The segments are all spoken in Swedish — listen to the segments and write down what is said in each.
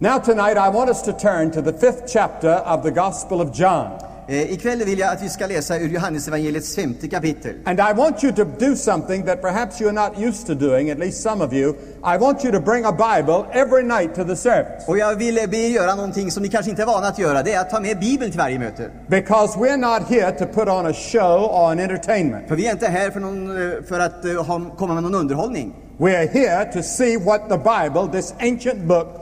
Now, tonight, I want us to turn to the fifth chapter of the Gospel of John. Eh, ikväll vill jag att vi ska läsa ur Johannesevangeliets femte kapitel. And I want you to do something that perhaps you're not used to doing, at least some of you. I want you to bring a Bible every night to the service. Och jag vill be er göra någonting som ni kanske inte är vana att göra. Det är att ta med Bibeln till varje möte. Because we're not here to put on a show or an entertainment. För vi är inte här för, någon, eh, för att eh, ha, komma med någon underhållning. We're here to see what the Bible, this ancient book,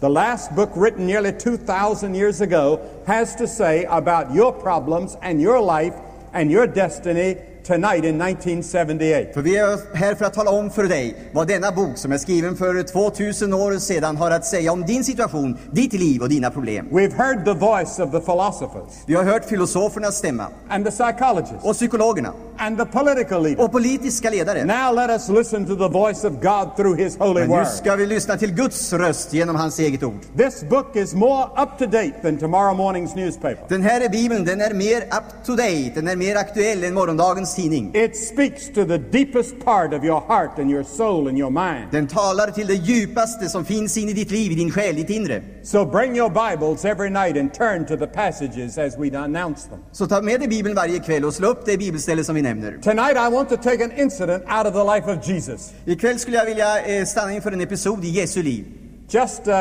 the last book written nearly 2,000 years ago, has to say about your problems and your life and your destiny tonight in 1978. För vi är här för att tala om för dig vad denna bok som är skriven för 2000 år sedan har att säga om din situation, ditt liv och dina problem. We've heard the voice of the philosophers Vi har hört filosofernas stämma and the psychologists och psykologerna and the political leaders. och politiska ledare. Now let us listen to the voice of God through His holy Men nu word. ska vi lyssna till Guds röst genom hans eget ord. This book is more up to date than tomorrow morning's newspaper. Den här bibeln, den är mer up to date, den är mer aktuell än morgondagens tidning. It speaks to the deepest part of your heart and your soul and your mind. Den talar till det djupaste som finns in i ditt liv, i din själ, ditt inre. So bring your Bibles every night and turn to the passages as we announce them. Så ta med dig Bibeln varje kväll och slå upp det bibelställe som vi nämner. Tonight I want to take an incident out of the life of Jesus. Ikväll skulle jag vilja eh, stanna inför en episod i Jesu liv. Just, uh,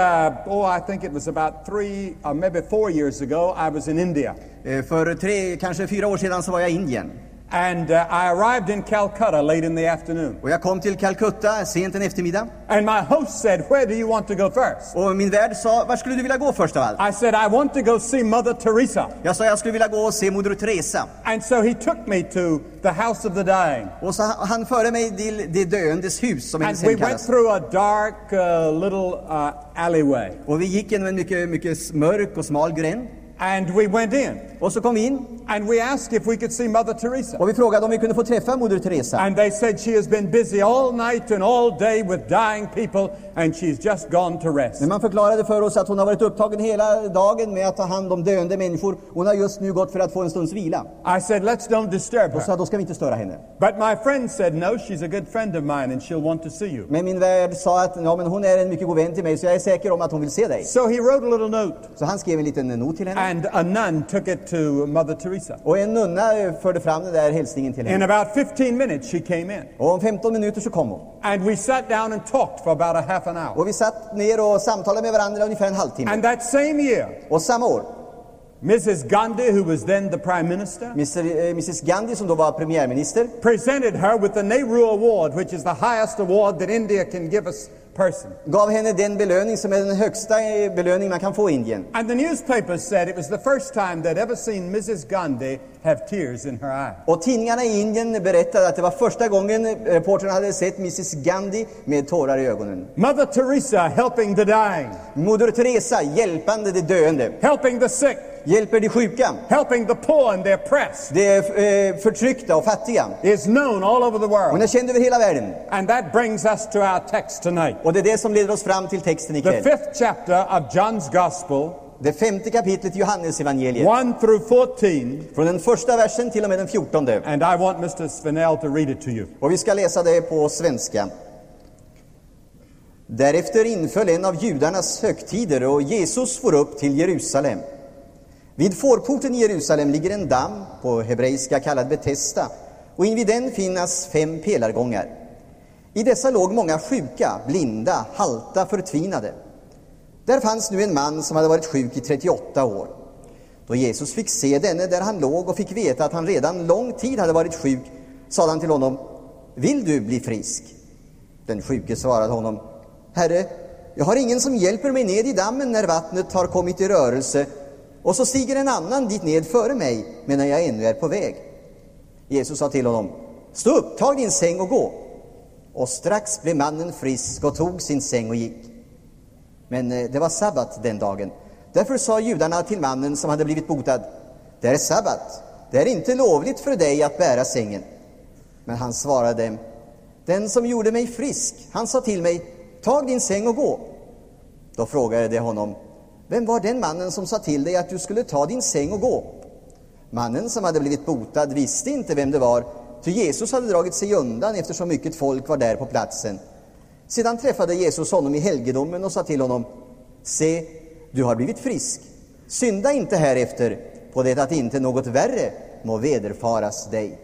oh, I think it was about three or maybe four years ago, I was in India. Eh, För tre, kanske fyra år sedan så var jag i Indien. And uh, I arrived in Calcutta late in the afternoon. Och jag kom till Calcutta sent en eftermiddag. And my host said, Where do you want to go first? Och min värd sa, var skulle du vilja gå först av allt? I said, I want to go see Mother Teresa. Jag sa, jag skulle vilja gå och se Moder Teresa. And so he took me to the house of the dying. Och så han förde mig till det döendes hus, som And we went through a dark uh, little uh, alleyway. Och vi gick genom en mycket, mycket mörk och smal gränd. And we went in. Och så kom vi in And we asked if we could see Mother Teresa. och vi frågade om vi kunde få träffa Moder Teresa. And they said she has been busy all night and all day with dying people, and she's just gone to rest. Men man förklarade för oss att hon har varit upptagen hela dagen med att ta hand om döende människor. Hon har just nu gått för att få en stunds vila. I said, Let's don't disturb Och her. sa, då ska vi inte störa henne. But my friend said, No, she's a good friend of mine, and she'll want to see you. Men min värd sa att ja, men hon är en mycket god vän till mig, så jag är säker om att hon vill se dig. So he wrote a little note, Så han skrev en liten not till henne. and a nun took it to Mother Teresa. Och en nunna eh, förde fram den där hälsningen till In henne. about 15 minutes, she came in. Och om 15 minuter så kom hon. And we sat down and talked for about a half an hour. Och vi satt ner och samtalade med varandra ungefär en halvtimme. And that same year, Och samma år, Mrs. Gandhi, who was then the prime minister, Mr, eh, Mrs Gandhi som då var premiärminister, presented her with the Nehru Award, which is the highest award that India can give a person. gav henne den belöning som är den högsta eh, belöning man kan få i Indien. And the newspapers said it was the first time they'd ever seen Mrs. Gandhi have tears in her eyes. Och tidningarna i Indien berättade att det var första gången eh, reportern hade sett Mrs Gandhi med tårar i ögonen. Mother Teresa helping the dying, Moder Teresa, hjälpande de döende, helping the sick, hjälper de sjuka, helping the poor and the oppressed, de eh, förtryckta och fattiga. is known all over the Hon world. är känd över hela världen. And that brings us to our text tonight. Och det är det som leder oss fram till texten The ikväll. fifth chapter of John's Gospel, Det femte kapitlet i Johannesevangeliet. 1 through 14. Från den första versen till och med den fjortonde. And I want Mr. Svenell to read it to you. Och vi ska läsa det på svenska. Därefter inföll en av judarnas högtider och Jesus for upp till Jerusalem. Vid fårporten i Jerusalem ligger en damm, på hebreiska kallad Betesda, och invid den finnas fem pelargångar. I dessa låg många sjuka, blinda, halta, förtvinade. Där fanns nu en man som hade varit sjuk i 38 år. Då Jesus fick se denne där han låg och fick veta att han redan lång tid hade varit sjuk, sade han till honom, Vill du bli frisk? Den sjuke svarade honom, Herre, jag har ingen som hjälper mig ned i dammen när vattnet har kommit i rörelse, och så stiger en annan dit ned före mig medan jag ännu är på väg. Jesus sa till honom, Stå upp, tag din säng och gå. Och strax blev mannen frisk och tog sin säng och gick. Men eh, det var sabbat den dagen. Därför sa judarna till mannen som hade blivit botad, det är sabbat, det är inte lovligt för dig att bära sängen. Men han svarade dem, den som gjorde mig frisk, han sa till mig, tag din säng och gå. Då frågade de honom, vem var den mannen som sa till dig att du skulle ta din säng och gå? Mannen som hade blivit botad visste inte vem det var, ty Jesus hade dragit sig undan eftersom mycket folk var där på platsen. Sedan träffade Jesus honom i helgedomen och sa till honom, Se, du har blivit frisk. Synda inte härefter på det att inte något värre må vederfaras dig.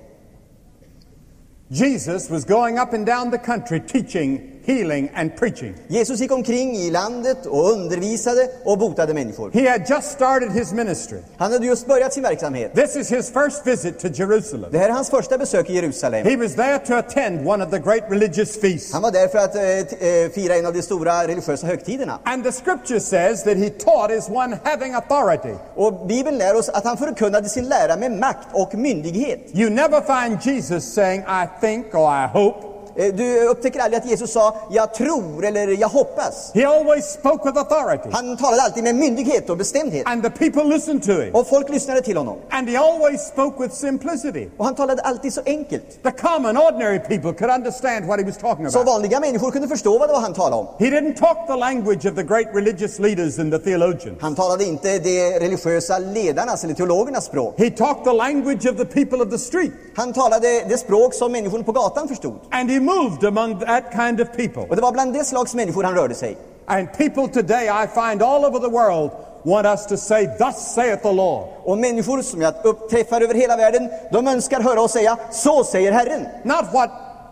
Jesus was going up and down the country teaching, healing, and preaching. Jesus gick omkring i landet och undervisade och botade människor. He had just started his ministry. Han hade just börjat sin verksamhet. This is his first visit to Jerusalem. Det här är hans första besök i Jerusalem. He was there to attend one of the great religious feasts. Han var där för att eh, eh, fira en av de stora religiösa högtiderna. And the scripture says that he taught as one having authority. Och Bibeln lär oss att han förkunnade sin lära med makt och myndighet. You never find Jesus saying, I think or I hope. Eh, Du upptäcker aldrig att Jesus sa ”jag tror” eller ”jag hoppas”. He always spoke with authority. Han talade alltid med myndighet och bestämdhet. And the people listened to him. Och folk lyssnade till honom. And he always spoke with simplicity. Och han talade alltid så enkelt. The common, ordinary people could understand what he was talking Så about. vanliga människor kunde förstå vad det var han talade om. He didn't talk the language of the great religious leaders and the theologians. Han talade inte de religiösa ledarnas eller teologernas språk. He talked the language of the people of the street. Han talade det språk som människorna på gatan förstod. And he moved among that kind of people. Och det var bland det slags människor han rörde sig. And people today, I find all over the world, want us to say, Thus saith the Lord. Och människor som jag uppträffar över hela världen, de önskar höra oss säga ”Så säger Herren”. Not what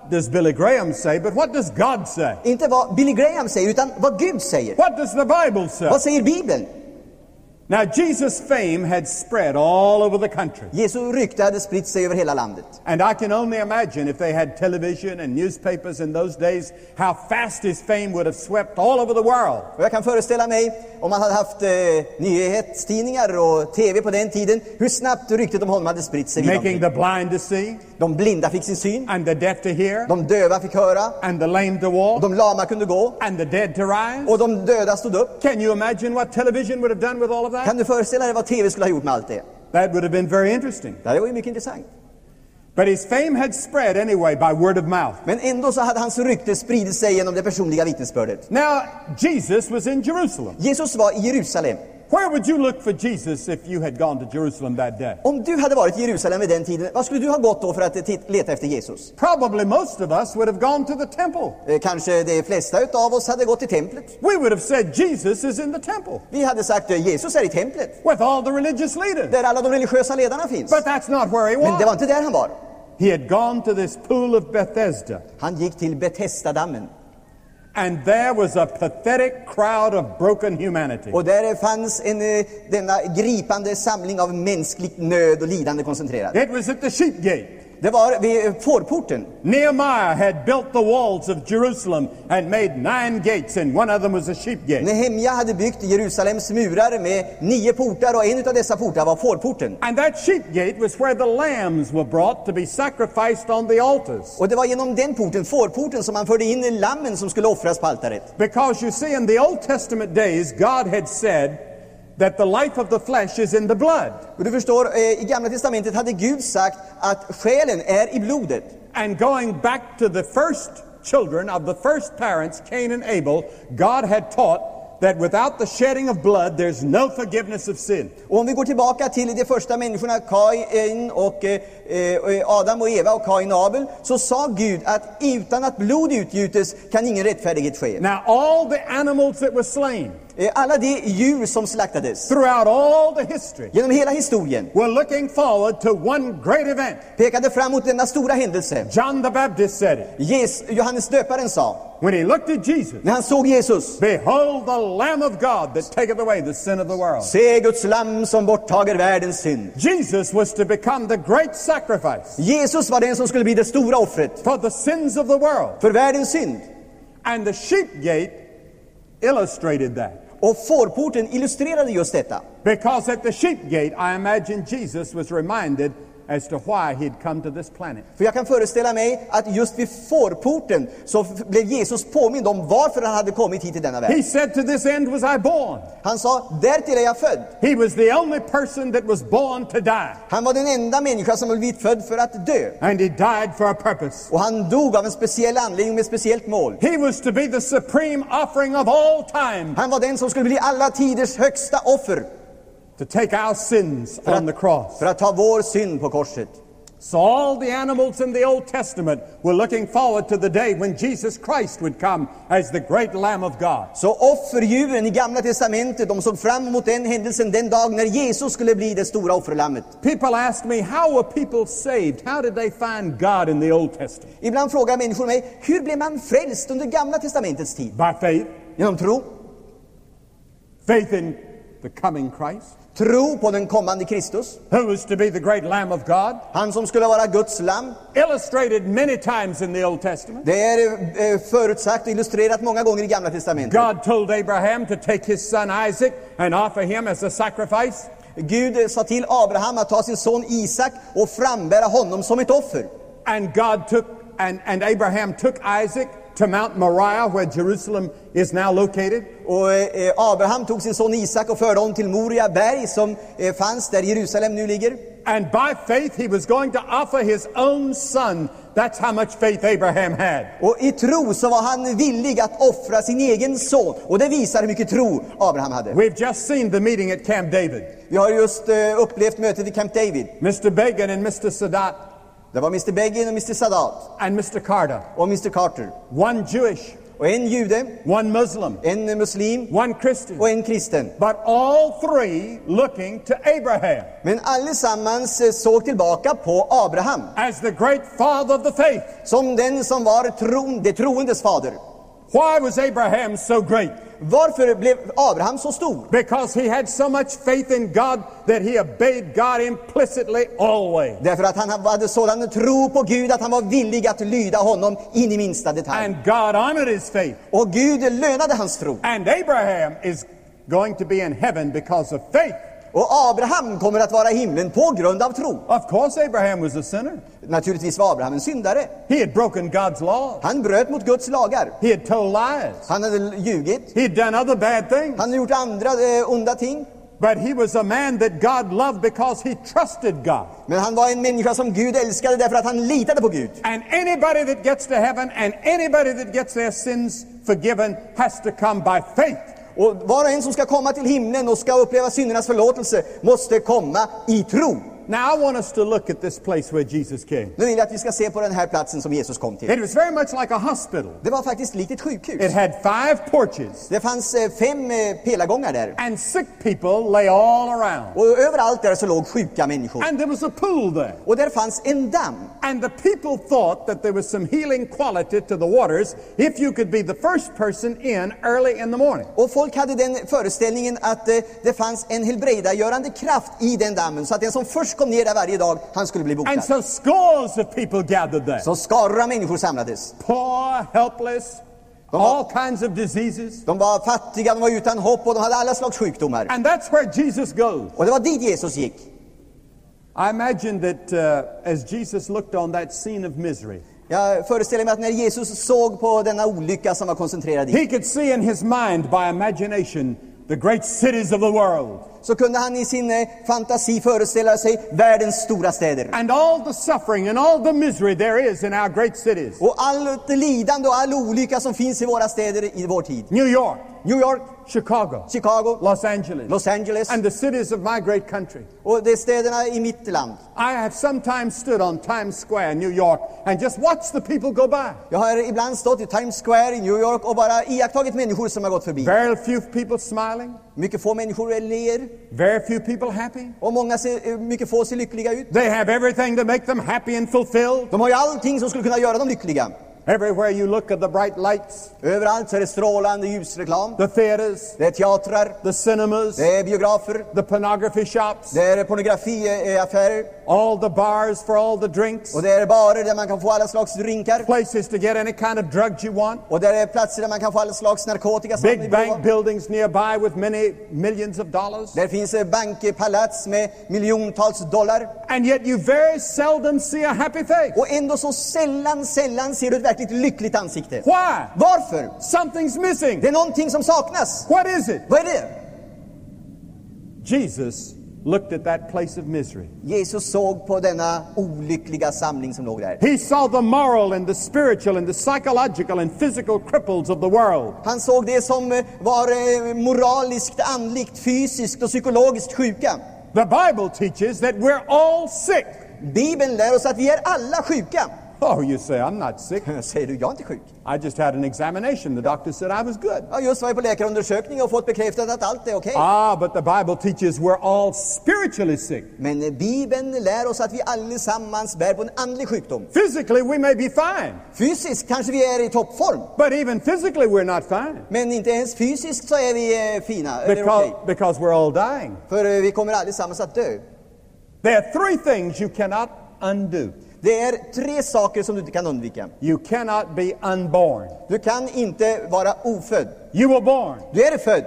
does Billy Graham say, but what does God say? Inte vad Billy Graham säger, utan vad Gud säger. What does the Bible say? Vad säger Bibeln? Now, Jesus' fame had spread all over the country. Jesu rykte hade spritt sig över hela landet. And I can only imagine if they had television and newspapers in those days, how fast his fame would have swept all over the world. Och jag kan föreställa mig, om man hade haft eh, nyhetstidningar och TV på den tiden, hur snabbt ryktet om honom hade spritt sig. Making the blind to see, De blinda fick sin syn, and the deaf to hear, de döva fick höra, and the lame to walk, de lama kunde gå, and the dead to rise. och de döda stod upp. Can you imagine what television would have done with all of that? Kan du föreställa dig vad TV skulle ha gjort med allt det? That would have been very interesting. Det här var ju mycket intressant. But his fame had spread anyway by word of mouth. Men ändå så hade hans rykte spridit sig genom det personliga vittnesbördet. Now, Jesus was in Jerusalem. Jesus var i Jerusalem. Where would you look for Jesus if you had gone to Jerusalem that day? Om du hade varit i Jerusalem vid den tiden, vad skulle du ha gått då för att eh, leta efter Jesus? Probably most of us would have gone to the temple. Eh, Kanske de flesta av oss hade gått till templet. We would have said Jesus is in the temple Vi hade sagt eh, Jesus är i templet, with all the religious leaders. där alla de religiösa ledarna finns. But that's not where he Men det var was. inte där han var. He had gone to this pool of Bethesda, Han gick till Betesda-dammen. And there was a pathetic crowd of broken humanity. Och där fanns en, eh, denna gripande samling av mänskligt nöd och lidande koncentrerad. It was at the sheep gate. Det var vid fårporten. Nehemiah had built the walls of Jerusalem and made nine gates, and one of them was a sheep gate. Nehemja hade byggt Jerusalems murar med nio portar och en av dessa portar var fårporten. And that sheep gate was where the lambs were brought to be sacrificed on the altars. Och det var genom den porten, fårporten, som man förde in lammen som skulle offras på altaret. Because you see, in the Old Testament days, God had said that the life of the flesh is in the blood. Och du förstår, eh, i Gamla Testamentet hade Gud sagt att själen är i blodet. And going back to the first children of the first parents, Cain and Abel, God had taught that without the shedding of blood, there's no forgiveness of sin. Och om vi går tillbaka till de första människorna, Kain och eh, eh, Adam och Eva och Kain och Abel, så sa Gud att utan att blod utgjutes kan ingen rättfärdighet ske. Now, all the animals that were slain Alla de djur som slaktades throughout all the history genom hela historien were looking forward to one great event. pekade fram mot denna stora händelse. John the Baptist said it. Jes- Johannes döparen sa, When he looked at Jesus, när han såg Jesus, Behold the Lamb of God that taketh away the sin of the world. se Guds lamm som borttager världens synd. Jesus was to become the great sacrifice Jesus var den som skulle bli det stora offret for the sins of the world. för världens synd. And the sheep gate illustrated that. Och fårporten illustrerade just detta. Because at the sheep gate, I imagine Jesus was reminded as to why he'd come to this planet. För jag kan föreställa mig att just vid fårporten så blev Jesus påmind om varför han hade kommit hit till denna värld. He said, To this end was I born. Han sa, därtill är jag född. He was the only person that was born to die. Han var den enda människa som blivit född för att dö. And he died for a purpose. Och han dog av en speciell anledning med ett speciellt mål. He was to be the supreme offering of all time Han var den som skulle bli alla tiders högsta offer to take our sins för on the cross. för att ta vår synd på korset. So all the animals in the Old Testament were looking forward to the day when Jesus Christ would come as the great Lamb of God. Så offerdjuren i Gamla Testamentet, de såg fram emot den händelsen den dag när Jesus skulle bli det stora offerlammet. People ask me, how were people saved? How did they find God in the Old Testament? Ibland frågar människor mig, hur blev man frälst under Gamla Testamentets tid? By faith, Genom tro. faith in the coming Christ, Tro på den kommande Kristus, who was to be the great Lamb of God, han som skulle vara Guds lamm. illustrated many times in the Old Testament. Det är eh, förutsagt och illustrerat många gånger i Gamla Testamentet. God told Abraham to take his son Isaac and offer him as a sacrifice. Gud eh, sa till Abraham att ta sin son Isak och frambära honom som ett offer. And God took, and, and Abraham took Isaac to Mount Moriah, where Jerusalem is now located. Och eh, Abraham tog sin son Isak och förde honom till Moria berg som eh, fanns där Jerusalem nu ligger. And by faith, he was going to offer his own son. That's how much faith Abraham had. Och i tro så var han villig att offra sin egen son. Och det visar hur mycket tro Abraham hade. We've just seen the meeting at Camp David. Vi har just eh, upplevt mötet vid Camp David. Mr. Begin and Mr. Sadat Det var Mr Begin och Mr Sadat and Mr. Carter. och Mr Carter. One Jewish, Och en jude, one Muslim, en muslim one Christian. och en kristen. But all three looking to Abraham Men allesammans eh, såg tillbaka på Abraham as the great father of the faith. som den som var tron, det troendes fader. Why was Abraham so great? Varför blev Abraham så stor? Because he had so much faith in God that he obeyed God implicitly always. Därför att han hade sådan tro på Gud att han var villig att lyda honom in i minsta detalj. And God honored his faith. Och Gud lönade hans tro. And Abraham is going to be in heaven because of faith. Och Abraham kommer att vara i himlen på grund av tro. Of course, Abraham was a sinner. Naturligtvis var Abraham en syndare. He had broken God's laws. Han bröt mot Guds lagar. He had told lies. Han hade ljugit. He had done other bad things. Han hade gjort andra eh, onda ting. But he was a man that God loved because he trusted God. Men han var en människa som Gud älskade därför att han litade på Gud. And anybody that gets to heaven and anybody that gets their sins forgiven has to come by faith. Och var och en som ska komma till himlen och ska uppleva syndernas förlåtelse måste komma i tro. Now, I want us to look at this place where Jesus came. Nu vill jag att vi ska se på den här platsen som Jesus kom till. It was very much like a hospital. Det var faktiskt likt ett sjukhus. It had five porches, Det fanns eh, fem eh, pelargångar där. and sick people lay all around. Och överallt där så låg sjuka människor. And there was a pool there. Och där fanns en damm. And the people thought that there was some healing quality to the waters if you could be the first person in early in the morning. Och folk hade den föreställningen att eh, det fanns en helbrägdagörande kraft i den dammen. Så att den som först kom ner där varje dag, han skulle bli botad. And so scores of people gathered there. Så skaror av människor samlades. Poor, helpless, all kinds of diseases. De var fattiga, de var utan hopp och de hade alla slags sjukdomar. And that's where Jesus goes. Och det var dit Jesus gick. I imagine that uh, as Jesus looked on that scene of misery, Jag föreställer mig att när Jesus såg på denna olycka som var koncentrerad i, he could see in his mind by imagination the great cities of the world så kunde han i sin eh, fantasi föreställa sig världens stora städer. and all the suffering and all the misery there is in our great cities. Och allt lidande och all olycka som finns i våra städer i vår tid. New York, New York, Chicago, Chicago, Los Angeles, Los Angeles and the cities of my great country. och är städerna i mitt land. I have sometimes stood on Times Square, New York, and just watched the people go by. Jag har ibland stått i Times Square i New York och bara iakttagit människor som har gått förbi. Very few people smiling, Mycket få människor ler very few people happy. och många ser, eh, mycket få ser lyckliga ut. They have everything to make them happy and fulfilled. De har ju allting som skulle kunna göra dem lyckliga. Everywhere you look at the bright lights, Överallt så är det strålande ljusreklam. the theaters, Det är teatrar, the cinemas, det är biografer, the pornography shops, det är pornografiaffärer all the bars for all the drinks, och det är barer där man kan få alla slags drinkar. places to get any kind of drugs you want, Och där är platser där man kan få alla slags narkotika som big bank buildings nearby with many millions of dollars. Där finns bankpalats med miljontals dollar. And yet you very seldom see a happy face. Och ändå så sällan, sällan ser du ett verkligt lyckligt ansikte. Why? Varför? Something's missing. Det är någonting som saknas. What is it? Vad är det? Jesus looked at that place of misery. Jesus såg på denna olyckliga samling som låg där. He saw the moral and the spiritual and the psychological and physical cripples of the world. Han såg det som eh, var eh, moraliskt, andligt, fysiskt och psykologiskt sjuka. The Bible teaches that we're all sick. Bibeln lär oss att vi är alla sjuka. Oh, you say, I'm not sick. Säger du, jag är inte sjuk. I just had an examination. The doctor said I was good. Jag har just varit på läkarundersökning och fått bekräftat att allt är okej. Ah, but the Bible teaches we're all spiritually sick. Men Bibeln lär oss att vi allesammans bär på en andlig sjukdom. Physically, we may be fine, Fysiskt kanske vi är i toppform, but even physically, we're not fine men inte ens fysiskt så är vi eh, fina. Because, okej. because we're all dying. För eh, vi kommer allesammans att dö. There are three things you cannot undo. Det är tre saker som du inte kan undvika. You cannot be unborn. Du kan inte vara ofödd. You were born. Du är född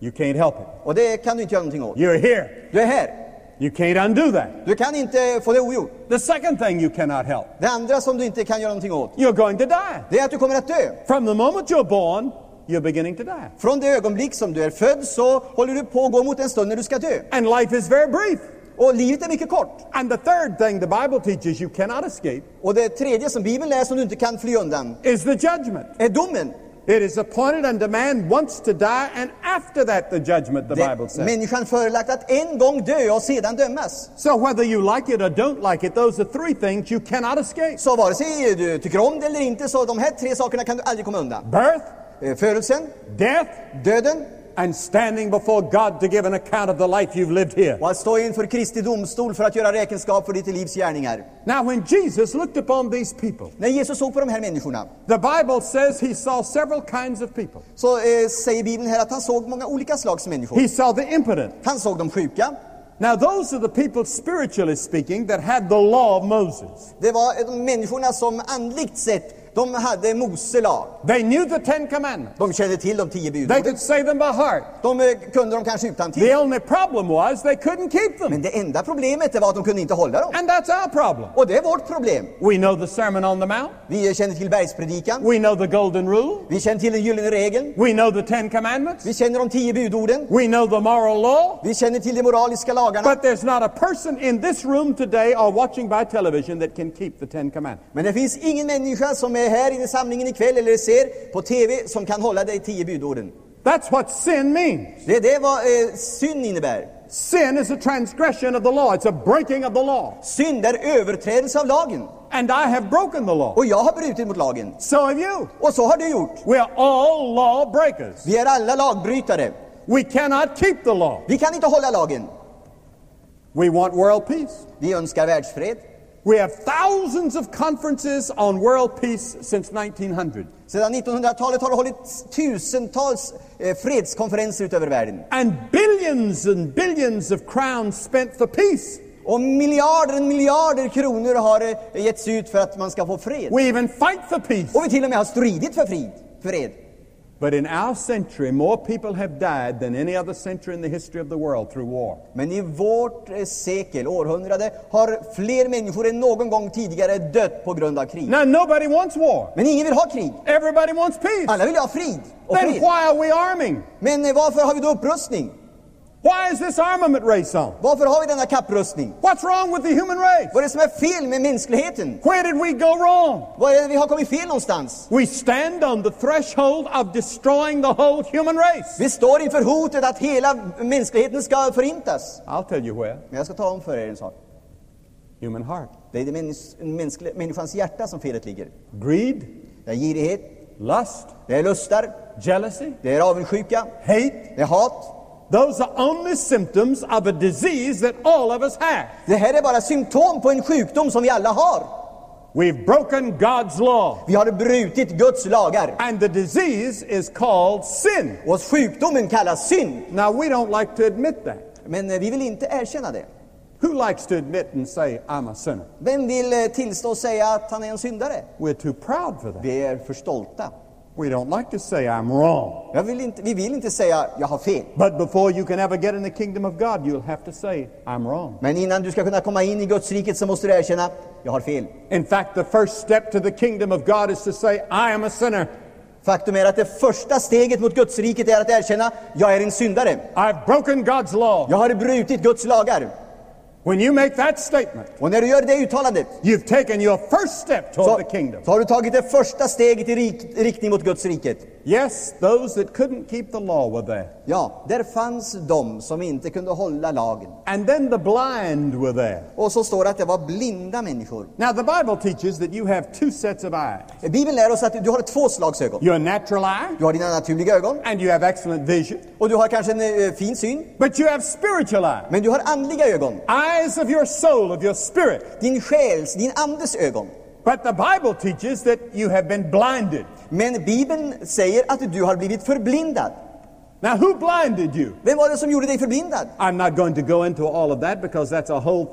You can't help it. och det kan du inte göra någonting åt. You're here. Du är här. You can't undo that. Du kan inte få det ogjort. The second thing you cannot help, Det andra som du inte kan göra någonting åt, you're going to die. det är att du kommer att dö. From the moment you're born, you're beginning to die. Från det ögonblick som du är född så håller du på att gå mot en stund när du ska dö. And life is very brief. Och livet är mycket kort. And the third thing the Bible teaches you cannot escape Och det tredje som Bibeln lär som du inte kan fly undan is the judgment. är domen. It is appointed unto man once to die, and after that, the judgment, the Det Bible says. människan förelagt att en gång dö och sedan dömas. So, whether you like it or don't like it, those are three things you cannot escape Så vare sig du tycker om det eller inte, så de här tre sakerna kan du aldrig komma undan. birth, Eh, Födelsen, death, döden and standing before God to give an account of the life you've lived here. och att stå inför Kristi domstol för att göra räkenskap för ditt livs gärningar. Now, when Jesus looked upon these people, När Jesus såg på de här människorna the Bible says he saw several kinds of people. så eh, säger Bibeln här att han såg många olika slags människor. He saw the impotent. Han såg de sjuka. Now, those are the people, spiritually speaking, that had the law of Moses. Det var de människorna som andligt sett, de hade Mose lag. They knew the Ten Commandments. De kände till de tio They budorden. could say them by heart. De eh, kunde de kanske utan The till. only problem was they couldn't keep them. Men det enda problemet var att de kunde inte hålla dem. And that's our problem. Och det är vårt problem. We know the Sermon on the Mount. Vi känner till bergspredikan. We know the Golden Rule. Vi känner till den gyllene regeln. We know the Ten Commandments. Vi känner de tio budorden. We know the moral law. Vi känner till de moraliska lagarna. But there's not a person in this room today or watching by television that can keep the Ten Commandments. Men det finns ingen människa som är här i samlingen ikväll eller ser på TV som kan hålla de tio budorden. That's what sin means. Det är det vad eh, synd innebär. Sin is a transgression of the law. It's a breaking of the law. Synd är överträdelse av lagen. And I have broken the law. Och jag har brutit mot lagen. So have you. Och så har du gjort. We're all law breakers. Vi är alla lagbrytare. We cannot keep the law. Vi kan inte hålla lagen. We want world peace. Vi önskar världsfred. We have thousands of conferences on world peace since 1900. Sedan 1900-talet har det hållits tusentals eh, fredskonferenser utöver världen. And billions and billions of crowns spent for peace. Och miljarder miljarder kronor har eh, getts ut för att man ska få fred. We even fight for peace. Och vi till och med har stridit för fred. But in our century, more people have died than any other century in the history of the world through war. Men i vårt eh, sekel, århundrade, har fler människor än någon gång tidigare dött på grund av krig. Now, nobody wants war. Men ingen vill ha krig. Everybody wants peace. Alla vill ha frid och Then fred. why are we arming? Men eh, varför har vi då upprustning? Why is this armament race on? Varför har vi denna kapprustning? What's wrong with the human race? Vad är det som är fel med mänskligheten? Where did we go wrong? Vad är det vi har kommit fel någonstans? We stand on the threshold of destroying the whole human race. Vi står inför hotet att hela mänskligheten ska förintas. I'll tell you where. Men jag ska ta om för er en sak. Human heart. Det är männis- mänskli- människans hjärta som felet ligger. Greed, Det är girighet, lust, det är lustar, jealousy, det är avundsjuka, hate. det är hat. Those are only symptoms of a disease that all of us have. Det här är bara symptom på en sjukdom som vi alla har. We've broken God's law. Vi har brutit Guds lagar. And the disease is called sin. Och sjukdomen kallas synd. Now, we don't like to admit that. Men eh, vi vill inte erkänna det. Who likes to admit and say, I'm a sinner? Vem vill eh, tillstå och säga att han är en syndare? We're too proud for that. Vi är för stolta. We don't like to say, I'm wrong. Jag vill inte, vi vill inte säga jag har fel. But before you can ever get in the kingdom of God, you'll have to say, I'm wrong. Men innan du ska kunna komma in i Guds riket så måste du erkänna jag har fel. In fact, the first step to the kingdom of God is to say, I am a sinner. Faktum är att det första steget mot Guds riket är att erkänna jag är en syndare. I've broken God's law. Jag har brutit Guds lagar. When you make that statement, Och när du gör det uttalandet you've taken your first step så, toward the kingdom. så har du tagit det första steget i rik, riktning mot Guds riket. Yes, those that couldn't keep the law were there. Ja, där fanns de som inte kunde hålla lagen. And then the blind were there. Och så står det att det var blinda människor. Now, the Bible teaches that you have two sets of eyes Bibeln lär oss att du har två slags ögon. your natural eye, Du har dina naturliga ögon and you have excellent vision. och du har kanske en eh, fin syn. But you have spiritual eye, Men du har andliga ögon. eyes of your soul, of your spirit. Din själs, din andes ögon. But the Bible teaches that you have been blinded. Men Bibeln säger att du har blivit förblindad. Now, who blinded you? Vem var det som gjorde dig förblindad? I'm not going to go into all of that because that's a whole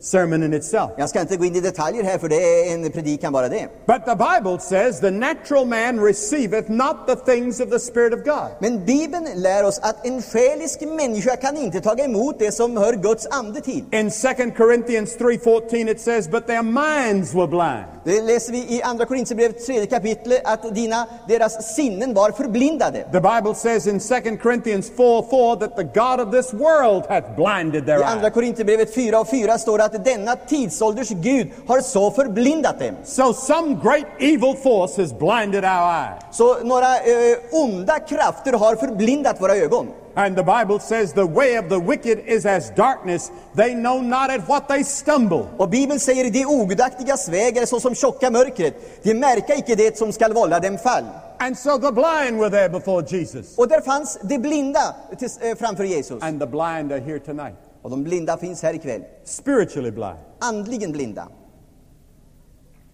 sermon in itself. Jag ska inte gå in i detaljer här för det är en predikan bara det. But the Bible says the natural man receiveth not the things of the Spirit of God. Men Bibeln lär oss att en själisk människa kan inte ta emot det som hör Guds ande till. In 2 Corinthians 3:14 it says, "But their minds were blind." Det läser vi i Andra Korinthierbrevet tredje kapitlet att dina, deras sinnen var förblindade. The Bible says in 2 Corinthians 4 4 that the God of this world hath blinded their I Andra eyes. Korinthierbrevet 4 och 4 står det att denna tidsålders Gud har så förblindat dem. So some great evil force has blinded our eyes. Så några eh, onda krafter har förblindat våra ögon. And the Bible says the way of the wicked is as darkness. They know not at what they stumble. Och Bibeln säger de ogudaktigas väg är såsom tjocka mörkret. De märka icke det som skall vålla dem fall. And so the blind were there before Jesus. Och där fanns de blinda eh, framför Jesus. And the blind are here tonight. Och de blinda finns här ikväll. Spiritually blind. Andligen blinda.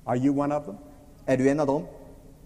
Are you one of them? Är du en av dem?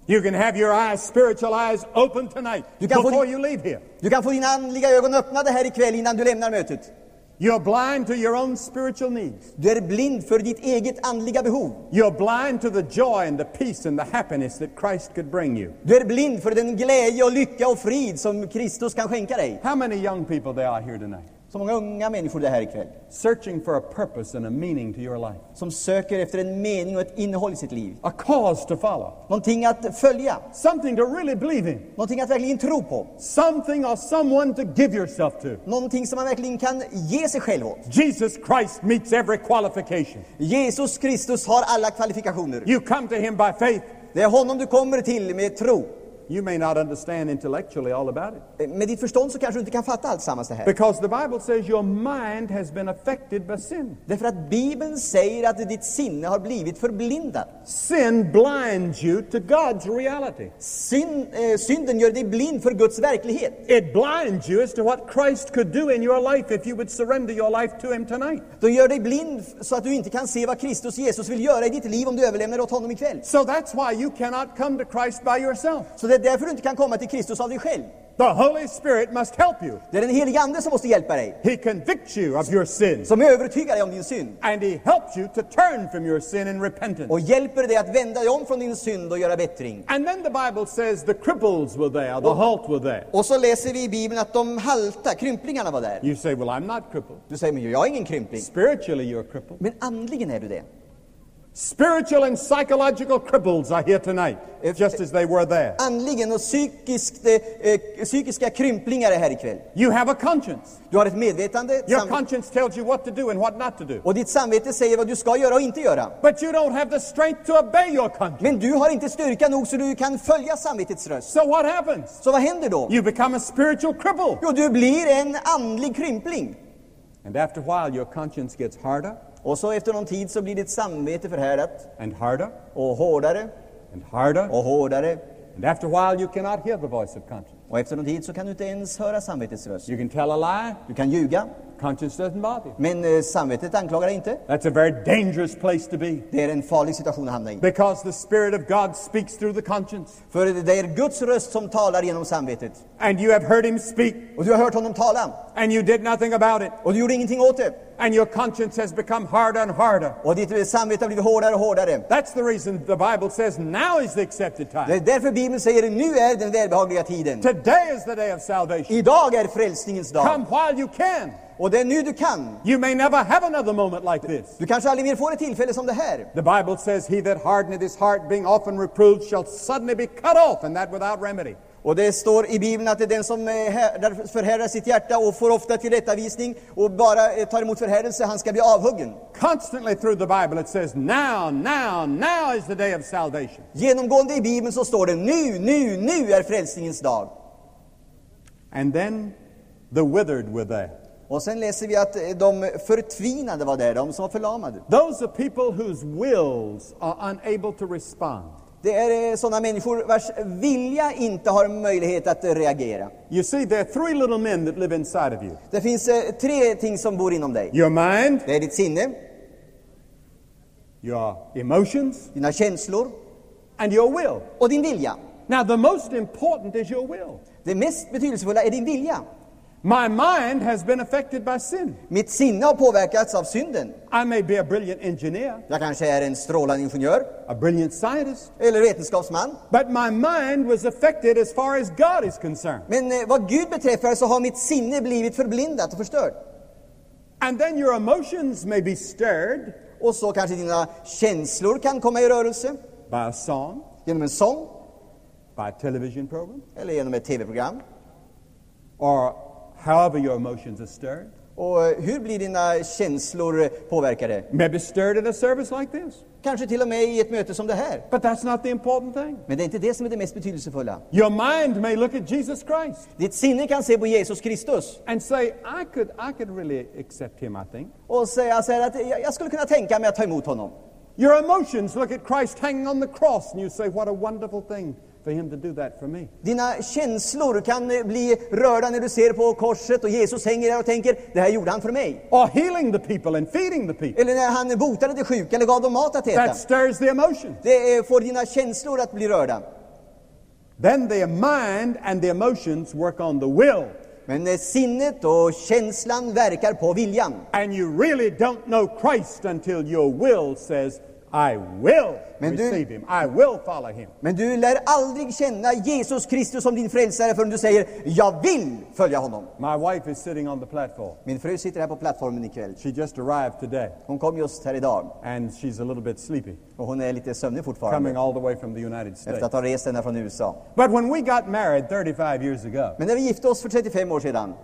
You can have your eyes, spiritual eyes, open tonight can put before it- you leave here. Du kan få dina andliga ögon öppnade här ikväll innan du lämnar mötet. You're blind to your own spiritual needs. Du är blind för ditt eget andliga behov. You're blind to the joy and the peace and the happiness that Christ could bring you. Du är blind för den glädje och lycka och frid som Kristus kan skänka dig. How many young people there are here tonight? Så många unga människor det här ikväll. Searching for a purpose and a meaning to your life. Som söker efter en mening och ett innehåll i sitt liv. A cause to follow. Någonting att följa. Something to really believe in. Någonting att verkligen tro på. Something or someone to give yourself to. Någonting som man verkligen kan ge sig själv åt. Jesus Christ meets every qualification. Jesus Kristus har alla kvalifikationer. You come to him by faith. Det är honom du kommer till med tro. You may not understand intellectually all about it. Med ditt förstånd så kanske du inte kan fatta allt sammans det här. Because the Bible says your mind has been affected by sin. Därför att Bibeln säger att ditt sinne har blivit förblindat. Sin blinds you to God's reality. Syn, eh, synden gör dig blind för Guds verklighet. It blinds you as to what Christ could do in your life if you would surrender your life to Him tonight. De gör dig blind så att du inte kan se vad Kristus Jesus vill göra i ditt liv om du överlämnar åt honom ikväll. So that's why you cannot come to Christ by yourself. Så det är därför du inte kan komma till Kristus av dig själv. The Holy Spirit must help you. Det är den helige Ande som måste hjälpa dig. He convicts you of your sins, Som övertygar dig om din synd. and He helps you to turn from your sin in repentance. Och hjälper dig att vända dig om från din synd och göra bättring. And then the Bible says the cripples were there, the halt were there. Och så läser vi i Bibeln att de halta, krymplingarna var där. You say, Well, I'm not crippled. Du säger, men jag är ingen krympling. Spiritually, you're crippled. Men andligen är du det. Spiritual and psychological cripples are here tonight, just as they were there. Andligen och psykiskt, eh, psykiska krymplingar är här ikväll. You have a conscience. Du har ett medvetande Your conscience tells you what to do and what not to do. och ditt samvete säger vad du ska göra och inte göra. But you don't have the strength to obey your conscience. Men du har inte styrka nog så du kan följa samvetets röst. So what happens? Så vad händer då? You become a spiritual cripple. Jo, du blir en andlig krympling. And after a while, your conscience gets harder Och så efter någon tid så blir ditt samvete förhärdat and harder och hårdare and harder. och hårdare. And after a while, you cannot hear the voice of conscience. Och efter någon tid så kan du inte ens höra samvetets röst. You can tell a lie, Du kan ljuga, conscience doesn't bother you. men eh, samvetet anklagar dig inte. That's a very dangerous place to be Det är en farlig situation att hamna i. because the Spirit of God speaks through the conscience. För det är Guds röst som talar genom samvetet. And you have heard Him speak, Och du har hört honom tala, and you did nothing about it. och du gjorde ingenting åt det. And your conscience has become harder and harder. Och ditt samvete har blivit hårdare och hårdare. That's the reason the Bible says now is the accepted Det time. är därför Bibeln säger nu är den välbehagliga tiden. Today is the day of salvation. Idag är frälsningens dag. Come while you can. Och det är nu du kan. You may never have another moment like this. Du kanske aldrig mer får ett tillfälle som det här. The Bible says, He that hardeneth his heart, being often reproved, shall suddenly be cut off, and that without remedy. Och det står i Bibeln att det är den som eh, här- förhärdar sitt hjärta och får ofta tillrättavisning och bara eh, tar emot förhärdelse, han ska bli avhuggen. Constantly through the Bible it says, now, now, now is the day of salvation. Genomgående i Bibeln så står det nu, nu, nu är frälsningens dag. And then the withered were there. Och sen läser vi att eh, de förtvinade var där, de som var förlamade. Those are people whose wills are unable to respond. Det är eh, sådana människor vars vilja inte har möjlighet att eh, reagera. You see, there are three little men that live inside of you Det finns tre ting som bor inom dig. your mind, Det är ditt sinne, your emotions, dina känslor and your will. och din vilja. Now, the most important is your will. Det mest betydelsefulla är din vilja. My mind has been affected by sin. Mitt sinne har påverkats av synden. I may be a brilliant engineer, Jag kanske är en strålande ingenjör a brilliant scientist, eller vetenskapsman. but my mind was affected as far as God is concerned. Men eh, vad Gud beträffar så har mitt sinne blivit förblindat och förstört. And then your emotions may be stirred Och så kanske dina känslor kan komma i rörelse by a song, genom en sång by a television program, eller genom ett tv-program. or however your emotions are stirred. Och hur blir dina känslor påverkade? Maybe stirred at a service like this. Kanske till och med i ett möte som det här. But that's not the important thing. Men det är inte det som är det mest betydelsefulla. Your mind may look at Jesus Christ Ditt sinne kan se på Jesus Kristus and say, I could, I could really accept him, I think. och säga så här att jag jag skulle kunna tänka mig att ta emot honom. Your emotions look at Christ hanging on the cross and you say, What a wonderful thing for him to do that for me. Dina känslor kan eh, bli rörda när du ser på korset och Jesus hänger där och tänker, det här gjorde han för mig. Or healing the people and feeding the people. Eller när han botade de sjuka eller gav dem mat att äta. That stirs the emotions. Det får dina känslor att bli rörda. Then the mind and the emotions work on the will. Men sinnet och känslan verkar på viljan. And you really don't know Christ until your will says, I will Men du- receive him. I will follow him. Men du lär aldrig känna Jesus Kristus som din frälsare förrän du säger, jag vill följa honom. My wife is sitting on the platform. Min fru sitter här på plattformen ikväll. She just arrived today Hon kom just här idag and she's a little bit sleepy, och hon är lite sömnig coming fortfarande all the way from the United States. efter att ha rest ända från USA. But when we got married 35 years ago, Men när vi gifte oss för 35 år sedan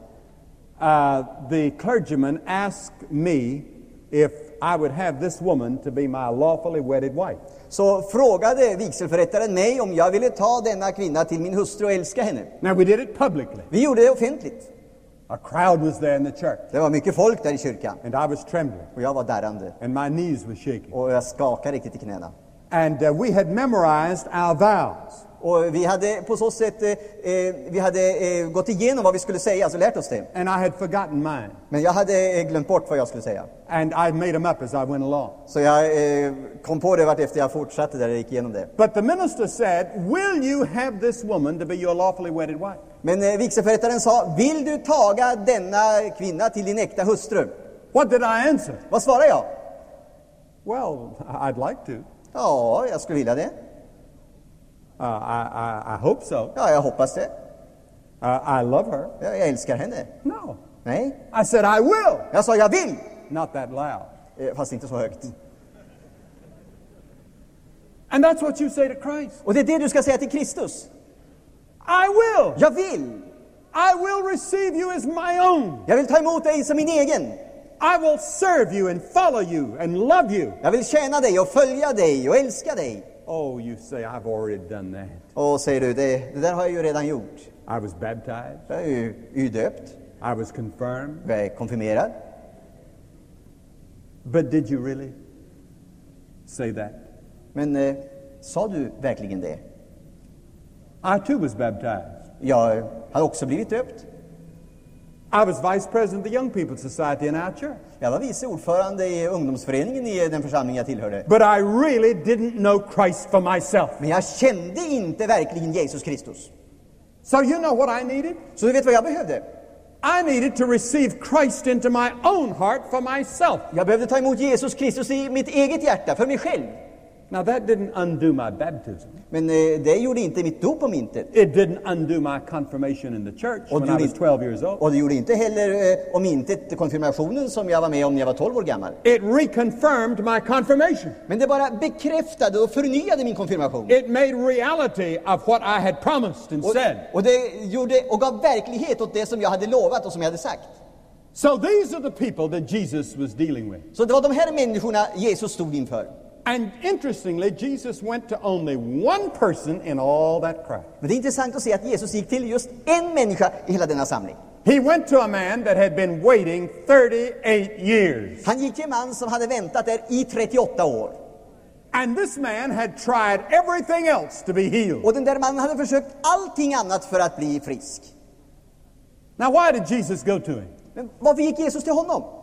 uh, the clergyman asked me if I would have this woman to be my lawfully wedded wife. så frågade vigselförrättaren mig om jag ville ta denna kvinna till min hustru och älska henne. Now, we did it publicly. Vi gjorde det offentligt. A crowd was there in the church, Det var mycket folk där i kyrkan and I was trembling, och jag var darrande and my knees were shaking. och jag skakade riktigt i knäna. And uh, we had memorized our vows. Och vi hade på så sätt eh, eh, vi hade eh, gått igenom vad vi skulle säga, alltså lärt oss det. And I had forgotten mine. Men jag hade eh, glömt bort vad jag skulle säga. And I made them up as I went along. Så jag eh, kom på det vart efter jag fortsatte där jag gick igenom det. But the minister said, Will you have this woman to be your lawfully wedded wife? Men eh, vigselförrättaren sa, vill du taga denna kvinna till din äkta hustru? What did I answer? Vad svarar jag? Well, I'd like to. Ja, jag skulle vilja det. Uh, I, I, I hope so. Ja, jag hoppas det. Uh, I love her. Ja, jag älskar henne. No. Nej, I said, I will. jag sa jag vill, Not that loud. eh, fast inte så högt. And that's what you say to Christ. Och det är det du ska säga till Kristus. I will. Jag vill. I will receive you as my own. Jag vill ta emot dig som min egen. I will serve you and follow you and love you. Jag vill tjäna dig och följa dig och älska dig. Oh, you say, I've already done that. Och säger du, det, det där har jag ju redan gjort. I was baptized. Jag är ju är ju döpt, I was confirmed. jag är konfirmerad. But did you really say that? Men eh, sa du verkligen det? I too was baptized. Jag har också blivit döpt. I was vice president of the Young People's Society in our church. Jag var vice ordförande i ungdomsföreningen i den församling jag tillhörde. But I really didn't know Christ for myself. Men jag kände inte verkligen Jesus Kristus. So you know what I needed? Så du vet vad jag behövde? I needed to receive Christ into my own heart for myself. Jag behövde ta emot Jesus Kristus i mitt eget hjärta, för mig själv. Now, that didn't undo my baptism. Men eh, det gjorde inte mitt dop om intet. It didn't undo my confirmation in the church Och when det I gjorde was inte- 12 years old. Och det gjorde inte heller eh, om intet konfirmationen som jag var med om när jag var 12 år gammal. It reconfirmed my confirmation. Men det bara bekräftade och förnyade min konfirmation. It made reality of what I had promised and Och, said. och det gjorde och gav verklighet åt det som jag hade lovat och som jag hade sagt. So these are the people that Jesus was dealing with. Så det var de här människorna Jesus stod inför. And interestingly, Jesus went to only one person in all that crowd. Men det är intressant att se att Jesus gick till just en människa i hela denna samling. He went to a man that had been waiting 38 years. Han gick till en man som hade väntat där i 38 år. And this man had tried everything else to be healed. Och den där mannen hade försökt allting annat för att bli frisk. Now, why did Jesus go to him? Men varför gick Jesus till honom?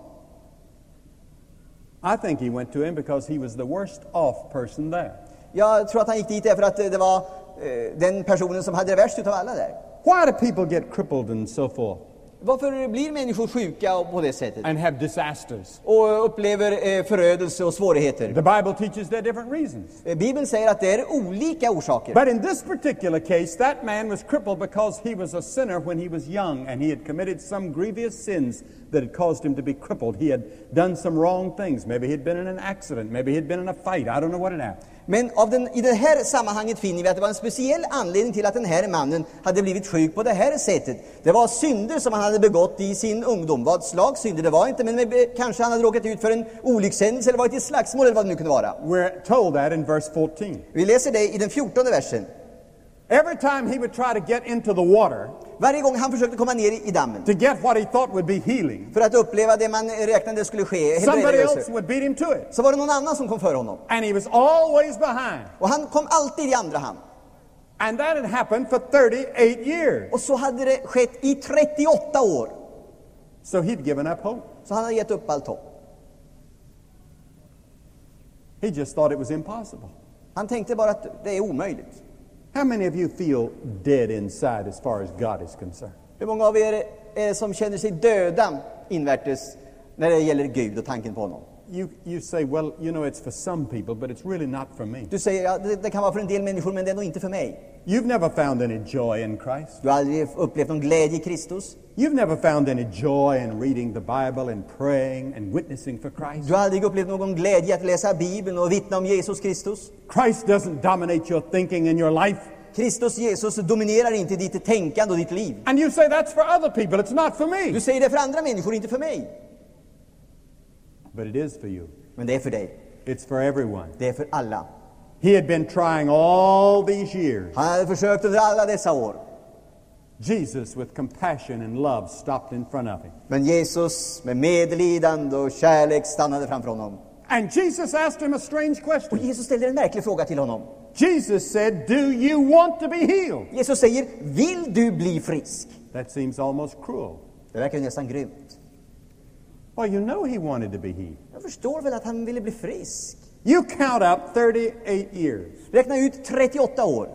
I think he went to him because he was the worst off person there. Jag tror att han gick dit därför att eh, det var eh, den personen som hade det värst utav alla där. Why do people get crippled and so forth Varför blir människor sjuka på det sättet? and have disasters? Och upplever eh, förödelse och svårigheter? The Bible teaches there are different reasons. Eh, Bibeln säger att det är olika orsaker. But in this particular case, that man was crippled because he was a sinner when he was young and he had committed some grievous sins that had caused him to be crippled. He had done some wrong things. Maybe he'd been in an accident. Maybe he'd been in a fight. I don't know what it happened. Men av den, i det här sammanhanget finner vi att det var en speciell anledning till att den här mannen hade blivit sjuk på det här sättet. Det var synder som han hade begått i sin ungdom. Vad slags synder det var inte, men eh, kanske han hade råkat ut för en olyckshändelse eller varit i slagsmål eller vad det nu kunde vara. We're told that in verse 14. Vi läser det i den fjortonde versen. Every time he would try to get into the water Varje gång han försökte komma ner i dammen to get what he thought would be healing, för att uppleva det man räknade skulle ske, somebody else would beat him to it. så var det någon annan som kom före honom. And he was always behind. Och han kom alltid i andra hand. And that had happened for 38 years. Och så hade det skett i 38 år. So he'd given up hope. Så han hade gett upp allt hopp. He just thought it was impossible. Han tänkte bara att det är omöjligt. How many of you feel dead inside as far as God is concerned? Hur många av er är det som känner sig döda invärtes när det gäller Gud och tanken på honom? You, you say, well, you know, it's for some people, but it's really not for me. Du säger ja, det, det kan vara för en del människor, men det är nog inte för mig. You've never found any joy in Christ. Du har aldrig upplevt någon glädje i Kristus. You've never found any joy in reading the Bible and praying and witnessing for Christ. Du har aldrig upplevt någon glädje att läsa Bibeln och vittna om Jesus Kristus. Christ doesn't dominate your thinking and your life. Kristus Jesus dominerar inte ditt tänkande och ditt liv. And you say that's for other people, it's not for Du me. säger det för andra människor, inte för mig. But it is for you, Men det är för dig. it's for everyone. Det är för alla. He had been trying all these years. Han hade försökt under alla dessa år. Jesus, with compassion and love, stopped in front of him. Men Jesus med medlidande och kärlek stannade framför honom. And Jesus asked him a strange Och question. Jesus ställde en märklig fråga till honom. Jesus said, Do you want to be healed? Jesus säger, vill du bli frisk? That seems almost cruel. Det verkar nästan grymt. Well, you know he wanted to be healed. Jag förstår väl att han ville bli frisk. You count up 38 years. Räkna ut 38 år.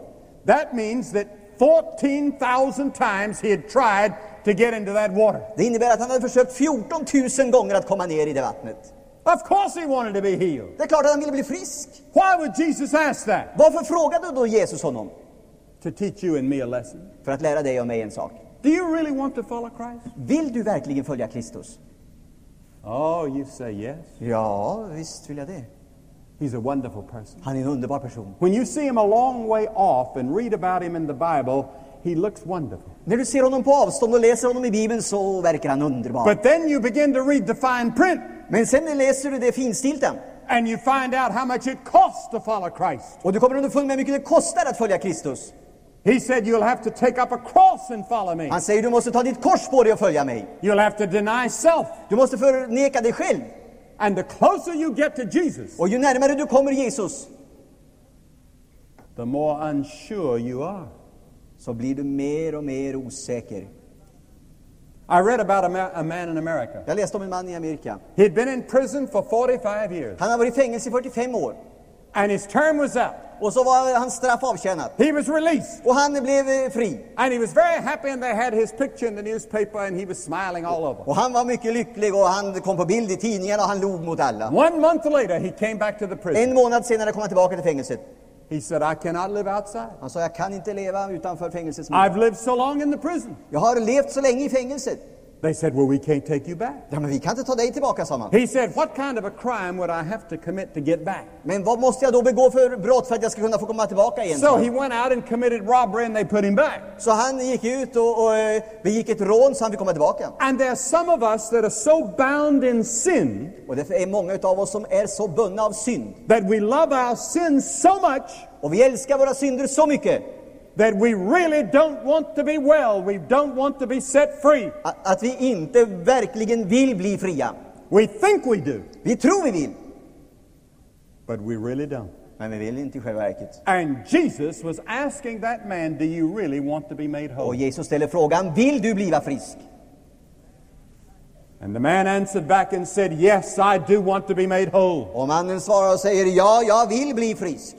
That means that 14,000 times he had tried to get into that water. Det innebär att han hade försökt 14 000 gånger att komma ner i det vattnet. Of course he wanted to be healed. Det är klart att han ville bli frisk. Why would Jesus ask that? Varför frågade då Jesus honom? To teach you and me a lesson. För att lära dig och mig en sak. Do you really want to follow Christ? Vill du verkligen följa Kristus? Oh, you say yes. Ja, visst vill jag det. He's a wonderful person. Han är en underbar person. When you see him a long way off and read about him in the Bible, he looks wonderful. När du ser honom på avstånd och läser honom i Bibeln så verkar han underbar. But then you begin to read the fine print Men sen läser du det finstilta and you find out how much it costs to follow Christ. och du kommer underfund med hur mycket det kostar att följa Kristus. He said, You'll have to take up a cross and follow me. Han säger du måste ta ditt kors på dig och följa mig. You'll have to deny self. Du måste förneka dig själv. And the closer you get to Jesus, Och ju närmare du kommer Jesus the more unsure you are. så blir du mer och mer osäker. I read about a, ma- a man in America. Jag läste om en man i Amerika. He'd been in prison for 45 years, Han har varit i fängelse i 45 år. and his term was up. Och så var hans straff avtjänat. He was released. Och han blev eh, fri. And he was very happy, and they had his picture in the newspaper, and he was smiling all over. Och han var mycket lycklig och han kom på bild i tidningarna och han log mot alla. One month later, he came back to the prison. En månad senare kom han tillbaka till fängelset. He said, I cannot live outside. Han sa, jag kan inte leva utanför fängelsets I've murar. lived so long in the prison. Jag har levt så länge i fängelset. They said, Well, we can't take you back. Ja, men vi kan inte ta dig tillbaka, sa man. He said, What kind of a crime would I have to commit to get back? Men vad måste jag då begå för brott för att jag ska kunna få komma tillbaka igen? So he went out and committed robbery, and they put him back. Så han gick ut och, och eh, begick ett rån så han fick komma tillbaka. And there's some of us that are so bound in sin Och det är många av oss som är så bundna av synd. that we love our sins so much Och vi älskar våra synder så mycket that we really don't want to be well. We don't want to be set free. att, vi inte verkligen vill bli fria. We think we do, Vi tror vi vill, but we really don't. men vi vill inte i själva verket. And Jesus was asking that man, Do you really want to be made Och whole? Jesus ställer frågan, vill du bliva frisk? And the man answered back and said, Yes, I do want to be made whole. Och mannen svarar och säger, ja, jag vill bli frisk.